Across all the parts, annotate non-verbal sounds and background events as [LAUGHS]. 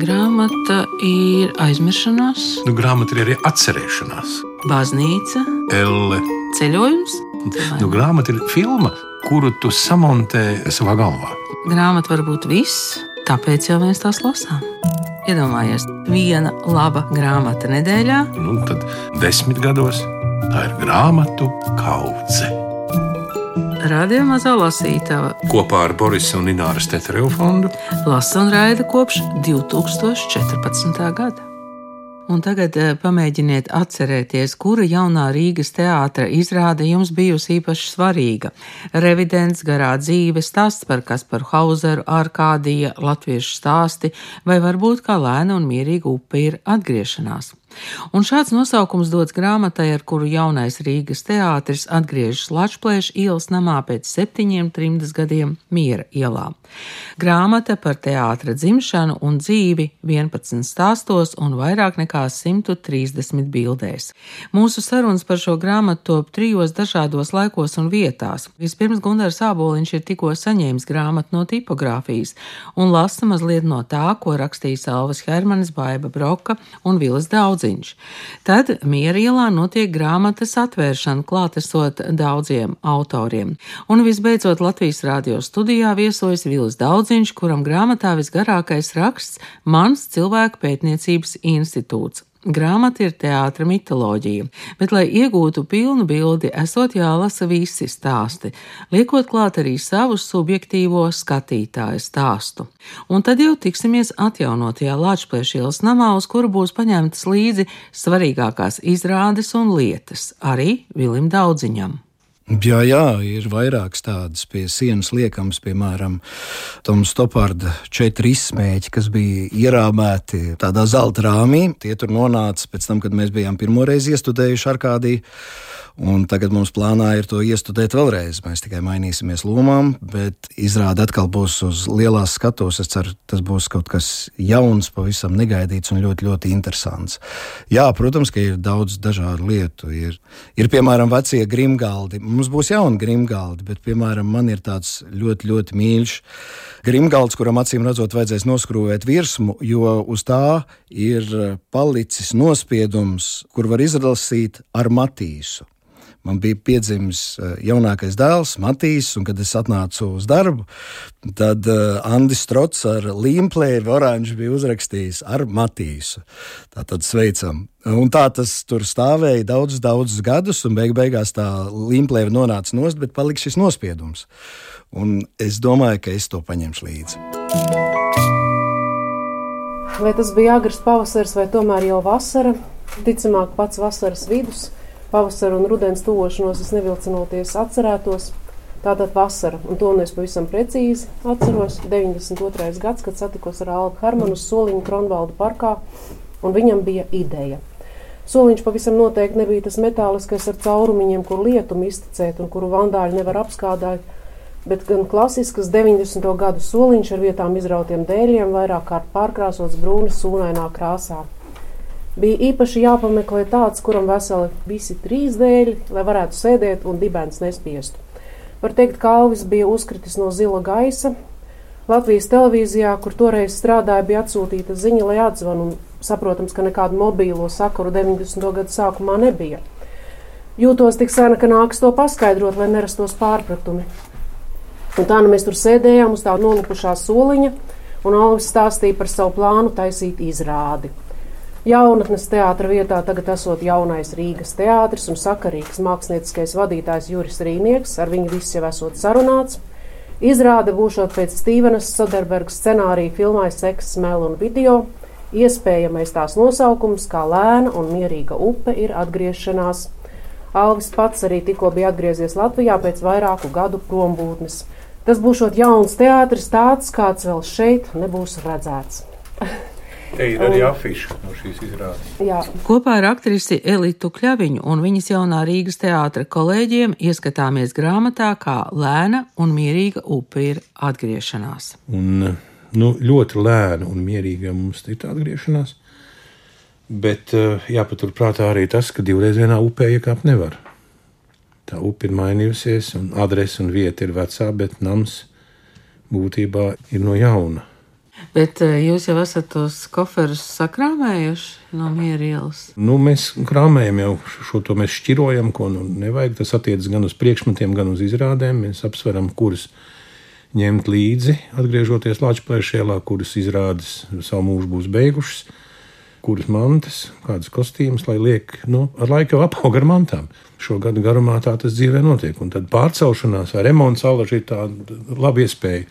Grāmata ir aizmiršanās, Nu, grāmata ir arī atcerēšanās. baznīca, Elle. ceļojums. Nu, grāmata ir filma, kuru tu samontē savā galvā. Grāmata var būt viss, tāpēc jau mēs tās lasām. Iedomājies, viena laba grāmata nedēļā, Nu, tad desmit gados tā ir grāmatu kaudze. Radio mazā lasītava. Kopā ar Borisa un Ināras Tetereva fondu Lasa un raida kopš 2014. gada. Un tagad eh, pamēģiniet atcerēties, kura jaunā Rīgas teātra izrāde jums bijusi īpaši svarīga. Revidents, garā dzīve, stāsts par Kasparu Hauseru, Arkādija, latviešu stāsti, vai varbūt kā lēna un mierīga upe ir atgriešanās. Un šāds nosaukums dots grāmatai, ar kuru jaunais Rīgas teātris atgriežas Latvijas ielas namā pēc septiņiem trimdas gadiem Miera ielā. Grāmata par teātra dzimšanu un dzīvi 11 stāstos un vairāk nekā 130 bildēs. Mūsu sarunas par šo grāmatu top trijos dažādos laikos un vietās. Vispirms Gunārs Āboliņš ir tikko saņēmis grāmatu no tipogrāfijas un lasa mazliet no tā, ko rakstījis Alvis Hermanis, Baiba Broka un Vilis Daudziņš. Tad Mierielā notiek grāmatas atvēršana klātesot daudziem autoriem. Un visbeidzot Latvijas radio studijā viesojas Vilis Daudziņš, kuram grāmatā visgarākais raksts Mans cilvēku pētniecības institūts. Grāmata ir teātra mitoloģija, bet, lai iegūtu pilnu bildi, esot jālasa visi stāsti, liekot klāt arī savu subjektīvo skatītāju stāstu. Un tad jau tiksimies atjaunotajā Latvijas ielas namā, uz kuru būs paņemtas līdzi svarīgākās izrādes un lietas, arī Vilim Daudziņam. Jā, jā, ir vairākas tādas pie sienas liekams, piemēram, Toms Stoparda četri izsmēķi, kas bija ierāmēti tādā zelta rāmī. Tie tur nonāca pēc tam, kad mēs bijām pirmoreiz iestudējuši Arkādiju. Un tagad mums plānā ir to iestudēt vēlreiz. Mēs tikai mainīsimies lomām, bet izrāde atkal būs uz lielās skatuves. Es ceru, tas būs kaut kas jauns, pavisam negaidīts un ļoti, ļoti interesants. Jā, protams, ka ir daudz dažādu lietu. Ir, ir piemēram, vecie grimgaldi. Mums būs jauni grimgaldi, bet, piemēram, man ir tāds ļoti, ļoti mīļš grimgalds, kuram acīm redzot, vajadzēs noskrūvēt virsmu, jo uz tā ir palicis nospiedums, kur var izlasīt ar matīsu. Man bija piedzimis eh, jaunākais dēls, Matīs, un kad es atnācu uz darbu, tad uh, Andris Strots ar līmplēju oranžu bija uzrakstījis ar Matīsu. Tā tad sveicam. Un tā tas tur stāvēja daudzus, daudzus gadus, un beig beigās tā līmplēja nonāca nost, bet palika šis nospiedums. Un es domāju, ka es to paņemšu līdzi. Vai tas bija agrs pavasaris vai tomēr jau vasara? Ticamāk, pats vasaras vidus, pavasara un rudens tuvošanos es nevilcinoties atcerētos. Tātad vasara, un to nu es pavisam precīzi atceros. 92. gads, kad satikos ar Albu Hermanu uz Soliņu Kronvaldu parkā, un viņam bija ideja. Soliņš pavisam noteikti nebija tas metāliskais ar caurumiņiem, kur lietumu izticēt un kuru vandāļi nevar apskādāt, bet gan klasisks 90. gadu soliņš ar vietām izrautiem dēļiem, vairāk kārt pārkrāsots brūni sūnainā krāsā. Bija īpaši jāpameklē tāds, kuram veseli visi trīs dēļi, lai varētu sēdēt un dibens nespiestu. Var teikt, ka Alvis bija uzkritis no zila gaisa. Latvijas televīzijā, kur toreiz strādāja, bija atsūtīta ziņa, lai atzvan, un saprotams, ka nekādu mobīlo sakaru 90. gadu sākumā nebija. Jūtos tik sena, ka nāks to paskaidrot, lai nerastos pārpratumi. Un tā nu mēs tur sēdējām uz tā nolipušā soliņa, un Alvis stāstīja par savu plānu taisīt izrādi. Jaunatnes teātra vietā tagad esot jaunais Rīgas teātris un sakarīgs mākslinieckais vadītājs Juris Rīnieks, ar viņu viss jau esot sarunāts. Izrāde būšot pēc Stīvenas Soderbergas scenārija filmai Seks, Smēl un Video. Iespējamais tās nosaukums, kā lēna un mierīga upe, ir atgriešanās. Alvis pats arī tikko bija atgriezies Latvijā pēc vairāku gadu prombūtnes. Tas būšot jauns teātris, tāds kāds vēl šeit nebūs redzēts. [LAUGHS] Te ir arī afiša no šīs izrādes. Jā, Kopā ar aktrisi Elitu Kļaviņu un viņas jaunā Rīgas teātra kolēģiem ieskatāmies grāmatā, kā lēna un mierīga upe ir atgriešanās. Un, nu, ļoti lēna un mierīga mums ir tā atgriešanās. Bet eh, jāpaturprātā arī tas, ka divreiz vienā upē iekāpt nevar. Tā upe ir mainījusies, un adrese un vieta ir vecā, bet nams būtībā ir no jauna. Bet eh, jūs jau esat tos koferus sakrāmējuši no mierielas. Nu, mēs krāmējam jau šo to mēs šķirojam, ko nu nevajag. Tas attiecas gan uz priekšmetiem, gan uz izrādēm. Mēs apsveram, kurus ņemt līdzi, atgriežoties Latvijas ielā, kuras izrādes savu mūžu būs beigušas, kuras mantas, kādas kostīmas, lai liek, nu, ar laiku jau apaug ar mantām. Šo gadu garumā tā tas dzīvē notiek. Un tad pārcelšanās vai remonts alaži ir tāda laba iespēja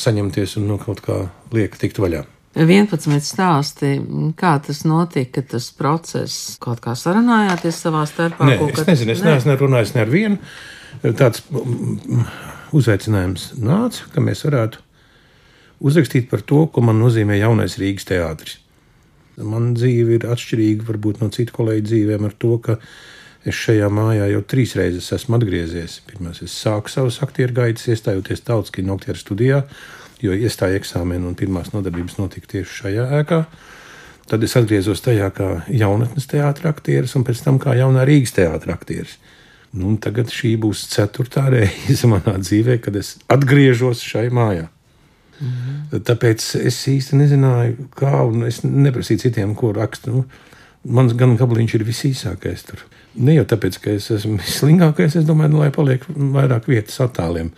saņemties un nu, kaut kā lieka tikt vaļā. 11 stāsti, kā tas notika, tas process, kaut kā sarunājāties savā starpā? Nē, es nezinu, es neesmu runājis ne ar vienu. Tāds uzaicinājums nāca, ka mēs varētu uzrakstīt par to, ko man nozīmē jaunais Rīgas teātris. Man dzīve ir atšķirīga varbūt no citu kolēģu dzīvēm ar to, ka Es šajā mājā jau trīs reizes esmu atgriezies. Pirmā es sāku savus aktieru gaitas, iestājoties tautas kino aktieru studijā, jo iestāja eksāmenu un pirmās nodarbības notika tieši šajā ēkā. Tad es atgriezos tajā kā jaunatnes teātris aktieris un pēc tam kā jaunā Rīgas teātris aktieris. Nu, tagad šī būs ceturtā reize manā dzīvē, kad es atgriežos šai mājā. -hmm. Tāpēc es īsti nezināju, kā, un es neprasīju citiem, ko rakstu. Nu, mans gan gabaliņš ir visīsākais tur. Ne jau tāpēc, ka es esmu vislingākais, es domāju, nu, lai paliek vairāk vietas attēliem.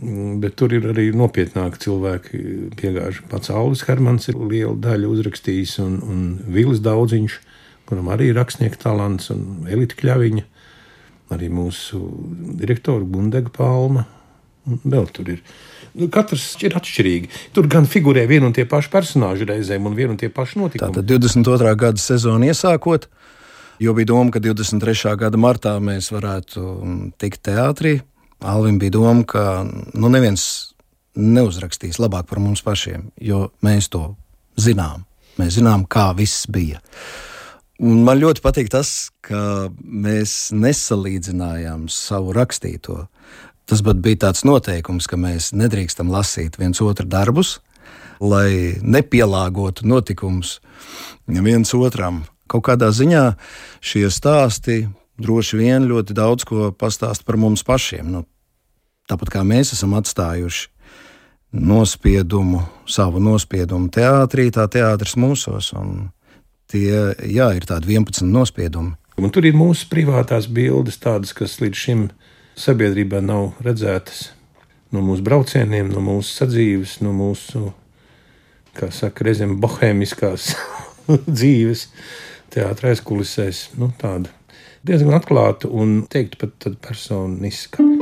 Mm, bet tur ir arī nopietnāki cilvēki. Piegājuši pats Aulis Hermans ir lielu daļu uzrakstījis, un, un Vils Daudziņš, kuram arī ir rakstnieka talants, un Elita Kļaviņa, arī mūsu direktora Bundega Palma. Vēl tur ir. Nu, katrs ir atšķirīgi. Tur gan figurē viena un tie paši personāļi reizēm, un viena un tie paši notikumi. Tātad 22. gada sezonu iesākot, jo bija doma, ka 23. gada martā mēs varētu tikt teātrī. Alvim bija doma, ka nu, neviens neuzrakstīs labāk par mums pašiem, jo mēs to zinām. Mēs zinām, kā viss bija. Un man ļoti patīk tas, ka mēs nesalīdzinājām savu rakstīto. Tas bija tāds noteikums, ka mēs nedrīkstam lasīt viens otru darbus, lai nepielāgotu notikumus viens otram kaut kādā ziņā šie stāsti droši vien ļoti daudz ko pastāst par mums pašiem. Nu, tāpat kā mēs esam atstājuši nospiedumu, savu nospiedumu teātrī, tā teātris mūsos. Tie jā, ir tādi 11 nospiedumi. Un tur ir mūsu privātās bildes, tādas, kas līdz šim sabiedrībā nav redzētas. No mūsu braucieniem, no mūsu sadzīves, no mūsu, kā saka, reizēm bohēmiskās [LAUGHS] dzīves teātris aizkulisēs. Nu, tāda diezgan atklāta un teikt pat personiska.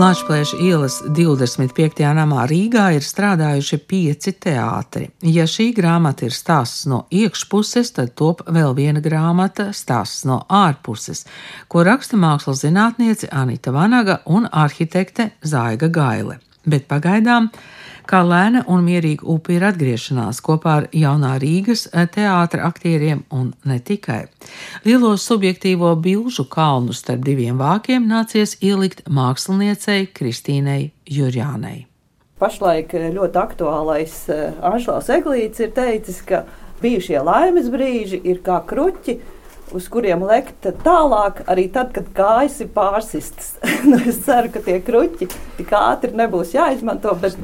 Latvijas ielas 25. namā Rīgā ir strādājuši pieci teātri. Ja šī grāmata ir stāsts no iekšpuses, tad top vēl viena grāmata - stāsts no ārpuses, ko raksta mākslas zinātniece Anita Vanaga un arhitekte Zaiga Gaile. Bet pagaidām kā lēna un mierīga upe ir atgriešanās kopā ar jaunā Rīgas eh, teātra aktieriem un ne tikai. Lielo subjektīvo bilžu kalnu starp diviem vākiem nācies ielikt māksliniecei Kristīnei Jurjānei. Pašlaik eh, ļoti aktuālais eh, Anšlaus Eglīts ir teicis, ka bijušie laimes brīži ir kā kruķi, uz kuriem lekt tālāk, arī tad, kad kājas ir pārsistas. [LAUGHS] nu, es ceru, ka tie kruķi tik ātri nebūs jāizmanto, bet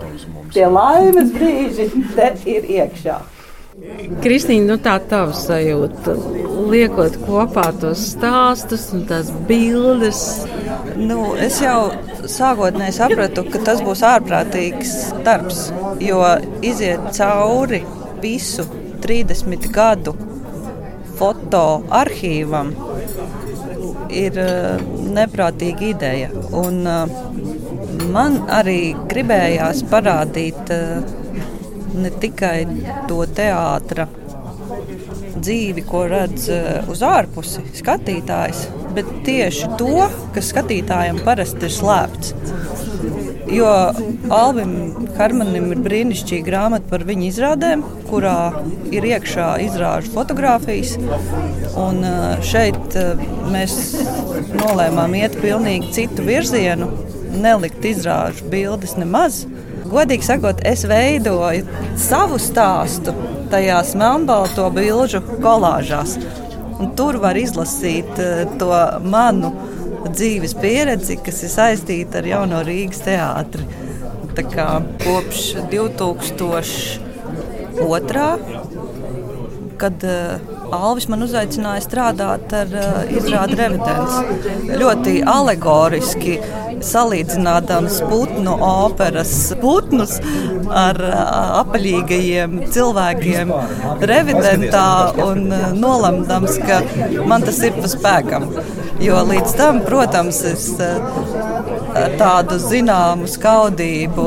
tie laimes brīži te ir iekšā. Kristīna, nu tā tava sajūta, liekot kopā tos stāstus un tās bildes. Nu, es jau sākotnēji sapratu, ka tas būs ārprātīgs darbs, jo iziet cauri visu 30 gadu fotoarchīvam ir eh, neprātīga ideja. Un, eh, man arī gribējās parādīt eh, ne tikai to teātra dzīvi, ko redz uz ārpusi skatītājs, bet tieši to, kas skatītājam parasti ir slēpts. Jo Alvim Hermanim ir brīnišķīga grāmata par viņa izrādēm, kurā ir iekšā izrāžu fotografijas. Un eh, šeit eh, mēs nolēmām iet pilnīgi citu virzienu, nelikt izrāžu bildes nemaz. Godīgi sakot, es veidoju savu stāstu tajās melnbalto bilžu kolāžās. Un tur var izlasīt eh, to manu dzīves pieredzi, kas ir saistīta ar jauno Rīgas teātri. Kopš 2002. kad uh, Alvis man uzaicināja strādāt ar uh, izrādi revidents. Ļoti alegoriski salīdzinādams putnu operas putnus ar uh, apaļīgajiem cilvēkiem revidentā un uh, nolemdams, ka man tas ir pa spēkam. Jo līdz tam, protams, es tādu zināmu skaudību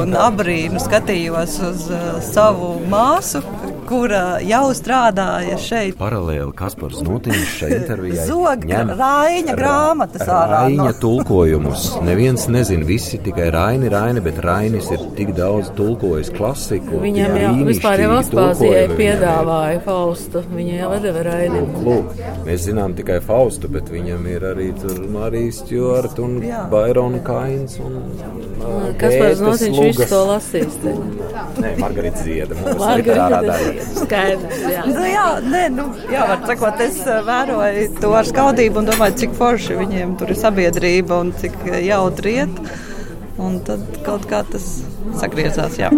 un abrīnu skatījos uz savu māsu, kura jau strādāja šeit. Paralēli Kaspars Notiņš šai intervijai Zog ņem Raiņa grāmatas ārā. Raiņa no- tulkojumus. Neviens nezina, visi tikai Raini, Raini, bet Rainis ir tik daudz tulkojis klasiku. Viņam jau vispār jau Aspāzijai piedāvāja Faustu. Viņa jau deva raidījumu. Lūk, mēs zinām tikai Faustu, bet viņam ir arī Marijas Stjorta un. Bairona Kains. Un, Kas par visu Lugas. to lasīs? Nē, Margarita Zieda. Margarita daļa. Skaidrs, jā. Nu, jā, nē, nu, jā, var sakot, es eh, vēroju to ar skaudību un domāju, cik forši viņiem tur ir sabiedrība un cik eh, jautri iet. Un tad kaut kā tas sagriezās. Jā.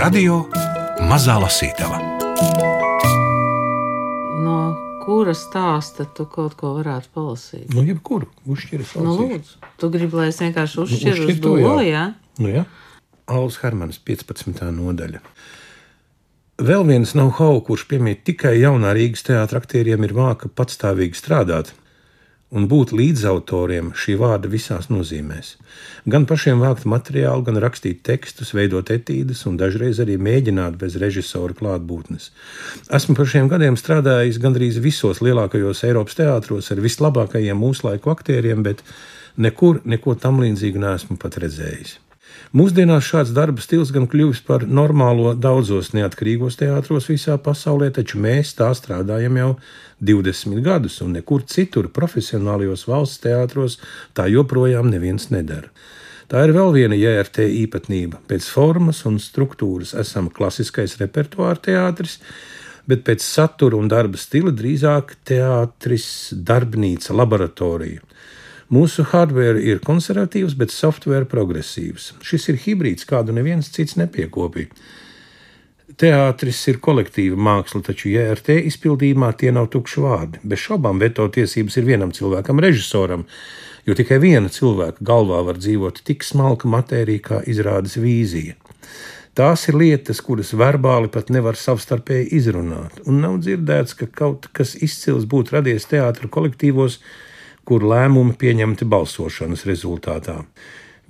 Radio Mazā Lasītava. No kura stāsta tu kaut ko varētu palasīt? Nu, jebkuru uzšķiras. Nu, lūdzu, tu gribi, lai es vienkārši uzšķiru uz uzšķir to, jā. jā? Nu, jā. Alus Hermanis, 15. nodaļa. Vēl viens nav hau, kurš piemīt tikai jaunā Rīgas teātra aktieriem, ir māka patstāvīgi strādāt un būt līdzautoriem šī vārda visās nozīmēs. Gan pašiem vākt materiālu, gan rakstīt tekstus, veidot etīdes un dažreiz arī mēģināt bez režisora klātbūtnes. Esmu par šiem gadiem strādājis gandrīz visos lielākajos Eiropas teātros ar vislabākajiem mūslaiku aktieriem, bet nekur neko tam līdzīgu neesmu pat redzējis. Mūsdienās šāds darba stils gan kļuvis par normālo daudzos neatkarīgos teātros visā pasaulē, taču mēs tā strādājam jau 20 gadus, un nekur citur profesionālajos valsts teātros tā joprojām neviens nedara. Tā ir vēl viena JRT īpatnība. Pēc formas un struktūras esam klasiskais repertuāra teātris, bet pēc satura un darba stila drīzāk teātris, darbnīca, laboratorija. Mūsu hardware ir konservatīvs, bet software progresīvs. Šis ir hibrīds, kādu neviens cits nepiekopīja. Teātris ir kolektīva māksla, taču JRT izpildījumā tie nav tukši vārdi. Bez šaubām veto tiesības ir vienam cilvēkam, režisoram, jo tikai viena cilvēka galvā var dzīvot tik smalka matērija kā izrādes vīzija. Tās ir lietas, kuras verbāli pat nevar savstarpēji izrunāt, un nav dzirdēts, ka kaut kas izcils būtu radies teātros kolektīvos, kur lēmumi pieņemti balsošanas rezultātā.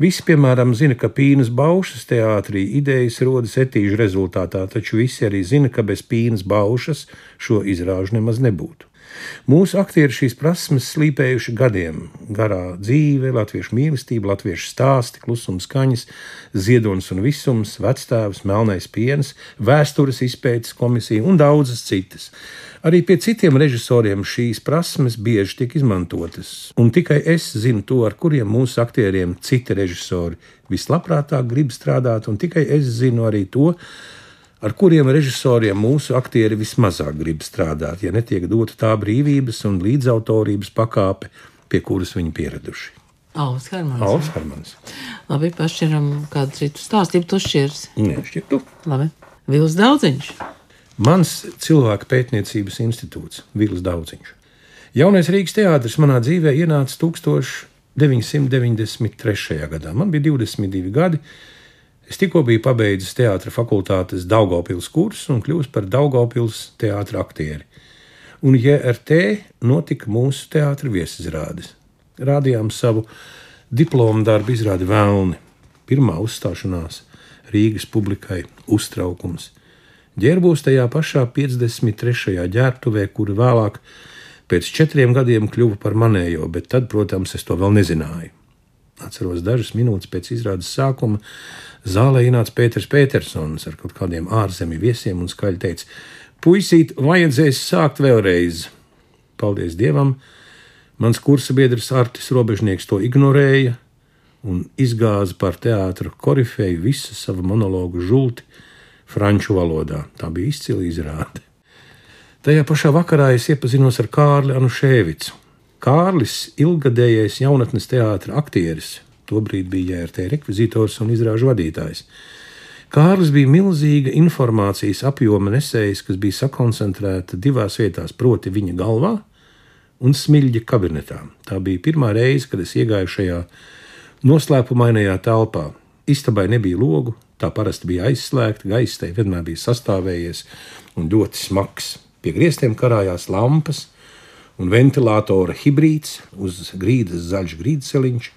Visi, piemēram, zina, ka pīnas baušas teātrī idejas rodas etīžu rezultātā, taču visi arī zina, ka bez pīnas baušas šo izrāžu nemaz nebūtu. Mūsu aktieri šīs prasmes slīpējuši gadiem. Garā dzīve, latviešu mīlestība, latviešu stāsti, klusums, skaņas, ziedonis un visums, vectēvs, melnais piens, vēstures izpētes komisija un daudzas citas. Arī pie citiem režisoriem šīs prasmes bieži tiek izmantotas, un tikai es zinu to, ar kuriem mūsu aktieriem citi režisori vislabprātāk grib strādāt, un tikai es zinu arī to, ar kuriem režisoriem mūsu aktieri vismazāk grib strādāt, ja netiek dota tā brīvības un līdzautorības pakāpe, pie kuras viņi pieraduši. Alvis Hermans. Alans Hermans. Labi, pašķiram kādu citu stāstību, tu šķirs. Nē, šķiet, Labi. Vils Daudziņš. Mans cilvēka pētniecības institūts, Vils Daudziņš. Jaunais Rīgas teātris manā dzīvē ienāca 1993. gadā. Man bija 22 gadi. Es tikko biju pabeidzis teātris fakultātes Daugopils kursu un kļuvis par Daugopils teātra aktieri. Un JRT notika mūsu teātris viesizrādes. Rādījām savu diplomu darbu izrādi Vēlni. Pirmā uzstāšanās Rīgas publikai uztraukums. Ģērbos tajā pašā 53. ģērbtuvē, kura vēlāk pēc četriem gadiem kļuva par manējo, bet tad, protams, es to vēl nezināju. Atceros dažas minūtes pēc izrādes sākuma. Zālē ienāca Pēters Petersons ar kaut kādiem ārzemju viesiem un skaļi teica: Puisīt, vajadzēs sākt vēlreiz. Paldies Dievam! Mans kursa biedrs Artis Robežnieks to ignorēja un izgāza par teātru korifeju visu savu monologu žulti, franču valodā. Tā bija izcila izrāde. Tajā pašā vakarā es iepazinos ar Kārli Anušēvicu. Kārlis, ilgadējais jaunatnes teātris aktieris, tobrīd bija JRT rekvizītors un izrāžu vadītājs. Kārlis bija milzīga informācijas apjoma nesējs, kas bija sakoncentrēta divās vietās, proti, viņa galvā un smilģa kabinetā. Tā bija pirmā reize, kad es iegāju šajā noslēpumainajā telpā. Istabai nebija logu, tā parasti bija aizslēgta, gaisa tai vienmēr bija sastāvējies un ļoti smags. Pie griestiem karājās lampas un ventilatora hibrīds, uz grīdas zaļš grīdseliņš,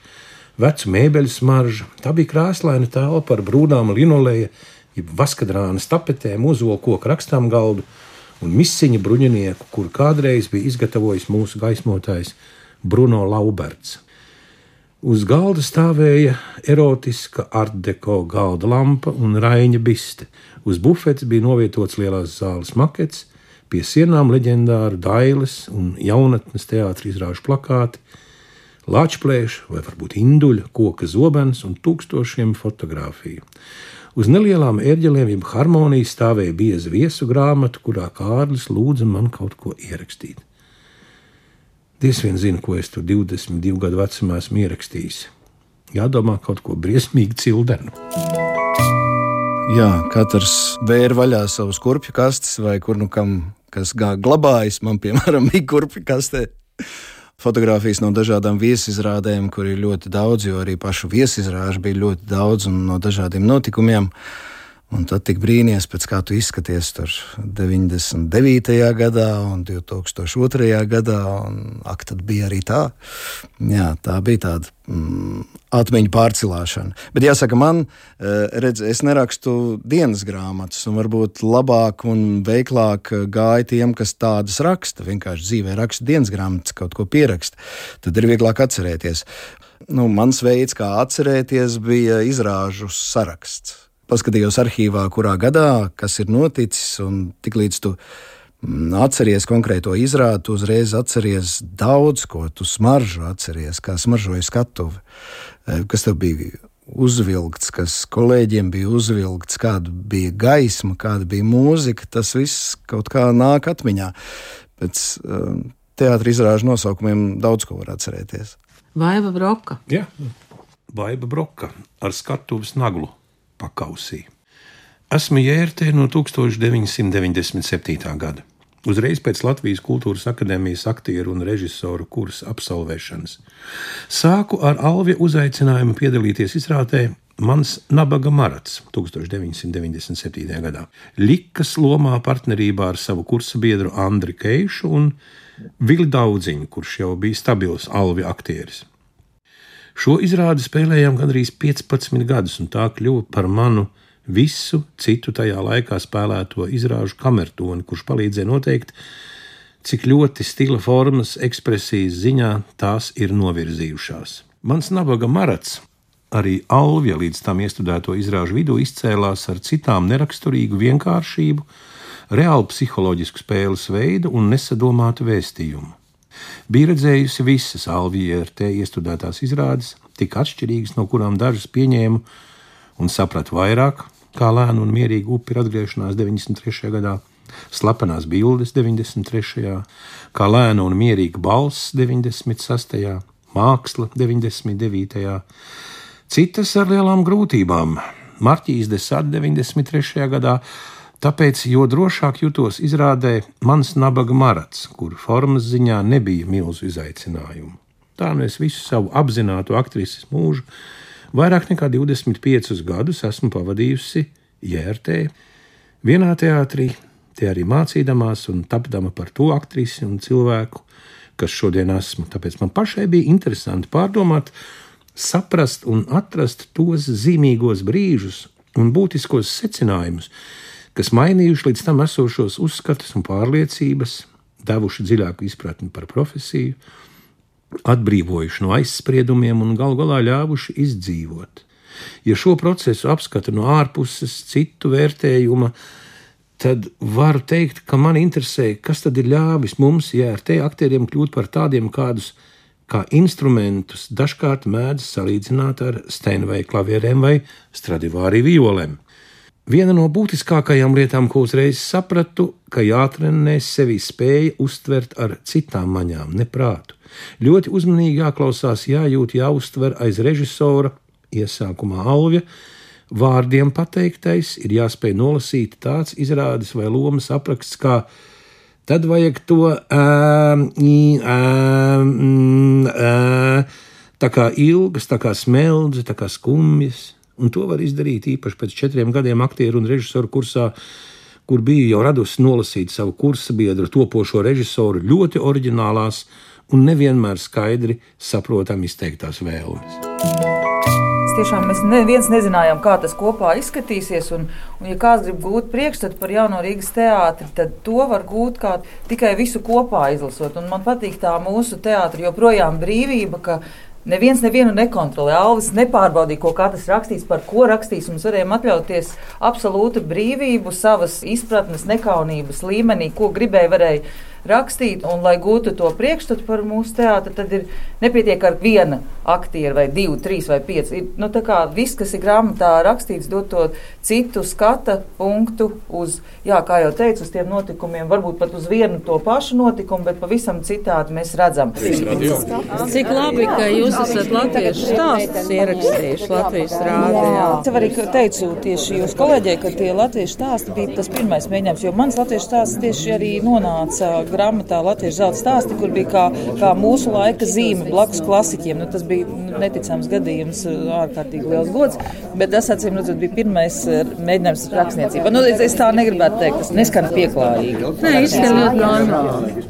vecu mēbeļu smarža. Tā bija krāsaina telpa ar brūnām linoleja, jeb vaskadrānas tapetēm, ozolu koku rakstām galdu un misiņa bruņinieku, kuru kādreiz bija izgatavojis mūsu gaismotājs Bruno Lauberts. Uz galda stāvēja erotiska artdeko galda lampa un raņa biste. Uz bufetes bija novietots lielās zāles makets, pie sienām leģendāru dailes un jaunatnes teātris izrāžu plakāti, lāčplēša vai varbūt induļa, koka zobens un tūkstošiem fotografiju. Uz nelielām ērģelēm, jeb harmonijas stāvēja bieza viesu grāmata, kurā Kārlis lūdza man kaut ko ierakstīt. Diez vien zina, ko es tur 22 gadu vecumā esmu ierakstījis. Jādomā kaut ko briesmīgi cildenu. Jā, katrs vēra vaļā savus kurpju kastes, vai kur nu kam kas glabājas. Man, piemēram, [LAUGHS] bija kurpju kastē. Fotogrāfijas no dažādām viesizrādēm, kur ir ļoti daudz, jo arī pašu viesizrāžu bija ļoti daudz un no dažādiem notikumiem. Uh, Un tad tik brīnīties, kā tu izskaties tur 99. gadā un 2002. gadā. Un, ak, tad bija arī tā. Jā, tā bija tāda mm, atmiņu pārcilāšana. Bet jāsaka, man, eh, redz, es nerakstu dienas grāmatas, un varbūt labāk un veiklāk gāja tiem, kas tādas raksta. Vienkārši dzīvē raksta dienas grāmatas, kaut ko pieraksta. Tad ir vieglāk atcerēties. Nu, mans veids, kā atcerēties, bija izrāžu saraksts paskatījos arhīvā, kurā gadā kas ir noticis, un tiklīdz tu mm, atceries konkrēto izrādi, tu uzreiz atceries daudz ko, tu smaržu atceries, kā smaržoja skatuve, e, kas tev bija uzvilkts, kas kolēģiem bija uzvilkts, kāda bija gaisma, kāda bija mūzika. Tas viss kaut kā nāk atmiņā. Pēc um, teātris izrāžu nosaukumiem daudz ko var atcerēties. Vaiva Broka. Jā, Vaiva Broka ar skatuves naglu pakausī. Esmu jērtē no 1997. gada. Uzreiz pēc Latvijas Kultūras Akadēmijas aktieru un režisoru kursa absolvēšanas. Sāku ar Alvija uzaicinājumu piedalīties izrādē Mans nabaga marats 1997. gadā. Likas lomā partnerībā ar savu kursa biedru Andriu Keišu un Vili Daudziņu, kurš jau bija stabils Alvija aktieris. Šo izrādi spēlējām gandrīz 15 gadus, un tā kļuva par manu visu citu tajā laikā spēlēto izrāžu kamertoni, kurš palīdzēja noteikt, cik ļoti stila formas, ekspresijas ziņā tās ir novirzījušās. Mans nabaga marats, arī Alvija līdz tam iestudēto izrāžu vidū izcēlās ar citām neraksturīgu vienkāršību, reālu psiholoģisku spēles veidu un nesadomātu vēstījumu bija redzējusi visas Alvija-RT iestudētās izrādes, tik atšķirīgas, no kurām dažas pieņēmu un sapratu vairāk, kā lēna un mierīga upe ir atgriešanās 93. gadā, slepenās bildes 93. kā lēna un mierīga balss 96. māksla 99. citas ar lielām grūtībām. Marķīs Desat 93. gadā Tāpēc, jo drošāk jutos izrādē mans nabaga marats, kur formas ziņā nebija milzu izaicinājumu. Tā nu es visu savu apzinātu aktrises mūžu, vairāk nekā 25 gadus esmu pavadījusi JRT, vienā teātrī, te arī mācīdamās un tapdama par to aktrisi un cilvēku, kas šodien esmu. Tāpēc man pašai bija interesanti pārdomāt, saprast un atrast tos zīmīgos brīžus un būtiskos secinājumus, kas mainījuši līdz tam esošos uzskatus un pārliecības, devuši dziļāku izpratni par profesiju, atbrīvojuši no aizspriedumiem un galu galā ļāvuši izdzīvot. Ja šo procesu apskatu no ārpuses, citu vērtējuma, tad varu teikt, ka man interesē, kas tad ir ļāvis mums, ja ar te aktieriem kļūt par tādiem, kādus kā instrumentus dažkārt mēdz salīdzināt ar Steinvei klavierēm vai Stradivāri violēm. Viena no būtiskākajām lietām, ko uzreiz sapratu, ka jātrenē sevi spēja uztvert ar citām maņām, neprātu. Ļoti uzmanīgi jāklausās, jājūt, jāuztver aiz režisora, iesākumā Alvija, vārdiem pateiktais, ir jāspēj nolasīt tāds izrādes vai lomas apraksts, kā tad vajag to ā, ā, ā, tā kā ilgas, tā kā smeldzi, tā kā skumjas. Un to var izdarīt īpaši pēc četriem gadiem aktieru un režisoru kursā, kur bija jau radusi nolasīt savu kursa biedru topošo režisoru ļoti oriģinālās un nevienmēr skaidri saprotami izteiktās vēlmes. Tiešām mēs neviens nezinājām, kā tas kopā izskatīsies. Un, un ja kāds grib gūt priekšstatu par jauno Rīgas teātri, tad to var gūt tikai visu kopā izlasot. Un man patīk tā mūsu teātris joprojām brīvība, ka Neviens nevienu nekontrolē. Alvis nepārbaudīja, ko katrs rakstīs, par ko rakstīs. Mēs varējām atļauties absolūtu brīvību, savas izpratnes, nekaunības līmenī, ko gribēja. Varēja rakstīt, un lai gūtu to priekšstatu par mūsu teātri, tad ir nepietiek ar viena aktieru vai divu, trīs vai pieci. Ir, nu, viss, kas ir grāmatā rakstīts, dod to citu skata punktu uz, jā, kā jau teicu, uz tiem notikumiem, varbūt pat uz vienu to pašu notikumu, bet pavisam citādi mēs redzam. Cik labi, ka jūs esat latviešu stāstus ierakstījuši Latvijas rādījā. Es arī teicu tieši jūs kolēģiem, ka tie latviešu stāsti bija tas pirmais mēģinājums, jo mans latviešu stāsts tieši arī nonāca grāmatā Latvijas zelta stāsti, kur bija kā, kā mūsu laika zīme blakus klasiķiem. Nu, tas bija nu, neticams gadījums, ārkārtīgi liels gods, bet tas, acīm redzot, bija pirmais eh, mēģinājums rakstniecībā. Nu, es tā negribētu teikt, tas neskan pieklājīgi. Nē, izskan ļoti normāli.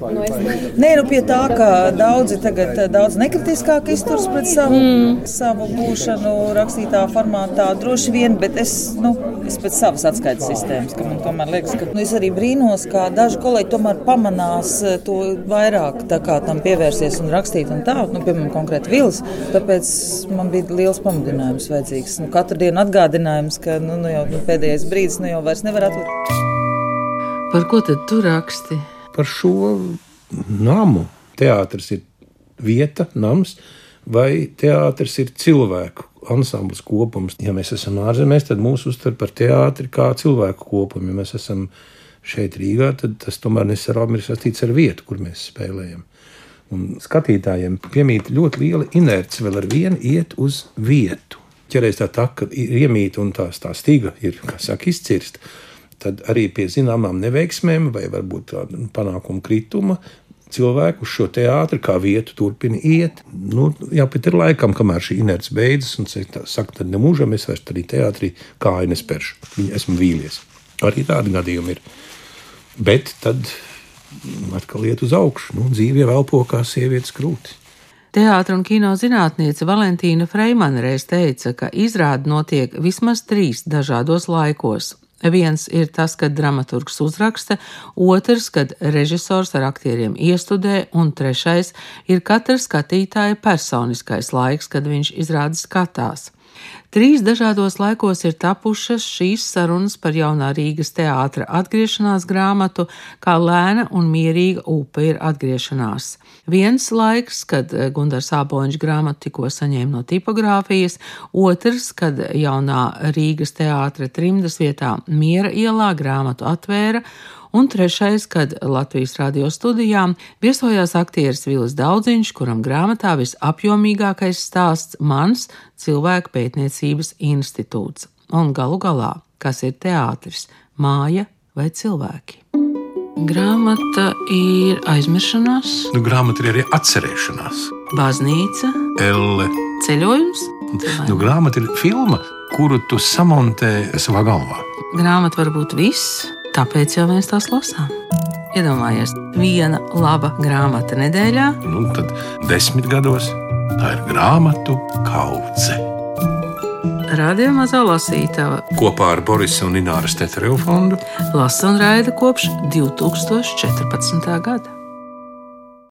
Nē, nu pie tā, ka daudzi tagad eh, daudz nekritiskāk izturs pret savu, mm. savu būšanu rakstītā formātā droši vien, bet es, nu, es pēc savas atskaites sistēmas, ka man tomēr liekas, ka nu, es arī brīnos, kā daži kolēģi tomēr pamanā turpinās eh, to vairāk tam pievērsies un rakstīt. Un tā, nu, piemēram, konkrēti Vils. Tāpēc man bija liels pamudinājums vajadzīgs. Nu, katru dienu atgādinājums, ka nu, nu jau nu, pēdējais brīdis nu, jau vairs nevar atlikt. Par ko tad tu raksti? Par šo namu. Teātris ir vieta, nams, vai teātris ir cilvēku ansamblis kopums. Ja mēs esam ārzemēs, tad mūs uztver par teātri kā cilvēku kopumu. Ja mēs esam šeit Rīgā, tad tas tomēr nesarām ir saistīts ar vietu, kur mēs spēlējam. Un skatītājiem piemīt ļoti liela inerce vēl ar vienu iet uz vietu. Ķerēs tā tā, ka ir iemīta un tās tā stiga ir, kā saka, izcirsta. Tad arī pie zināmām neveiksmēm vai varbūt panākumu krituma cilvēku uz šo teātri kā vietu turpina iet. Nu, jā, bet ir laikam, kamēr šī inerce beidzas, un saka, tad nemūžam es vairs arī teātrī kāju nespēršu. Viņu esmu vīlies. Arī tādi gadījumi ir. Bet tad atkal iet uz augšu. Nu, dzīve jau elpo kā sievietes krūtis. Teātris un kino zinātniece Valentīna Freimana reiz teica, ka izrāde notiek vismaz trīs dažādos laikos. Viens ir tas, kad dramaturgs uzraksta, otrs, kad režisors ar aktieriem iestudē, un trešais ir katra skatītāja personiskais laiks, kad viņš izrādi skatās. Trīs dažādos laikos ir tapušas šīs sarunas par jaunā Rīgas teātra atgriešanās grāmatu, kā lēna un mierīga upe ir atgriešanās. Viens laiks, kad Gundars Āboņš grāmatu tikko saņēma no tipogrāfijas, otrs, kad jaunā Rīgas teātra trimdas vietā Miera ielā grāmatu atvēra, un trešais, kad Latvijas radio studijām viesojās aktieris Vilis Daudziņš, kuram grāmatā visapjomīgākais stāsts mans cilvēku pētniecības institūts. Un galu galā, kas ir teātris, māja vai cilvēki? Grāmata ir aizmiršanās, nu, grāmata ir arī atcerēšanās. Baznīca, Elle. ceļojums. Nu, grāmata ir filma, kuru tu samontē savā galvā. Grāmata var būt viss, Tāpēc jau mēs tās lasām. Iedomājieties, viena laba grāmata nedēļā. Nu, tad desmit gados tā ir grāmatu kaudze. Radio mazā lasītava kopā ar Borisa un Ināras Tetrēvu fondu lasa un raida kopš 2014. gada.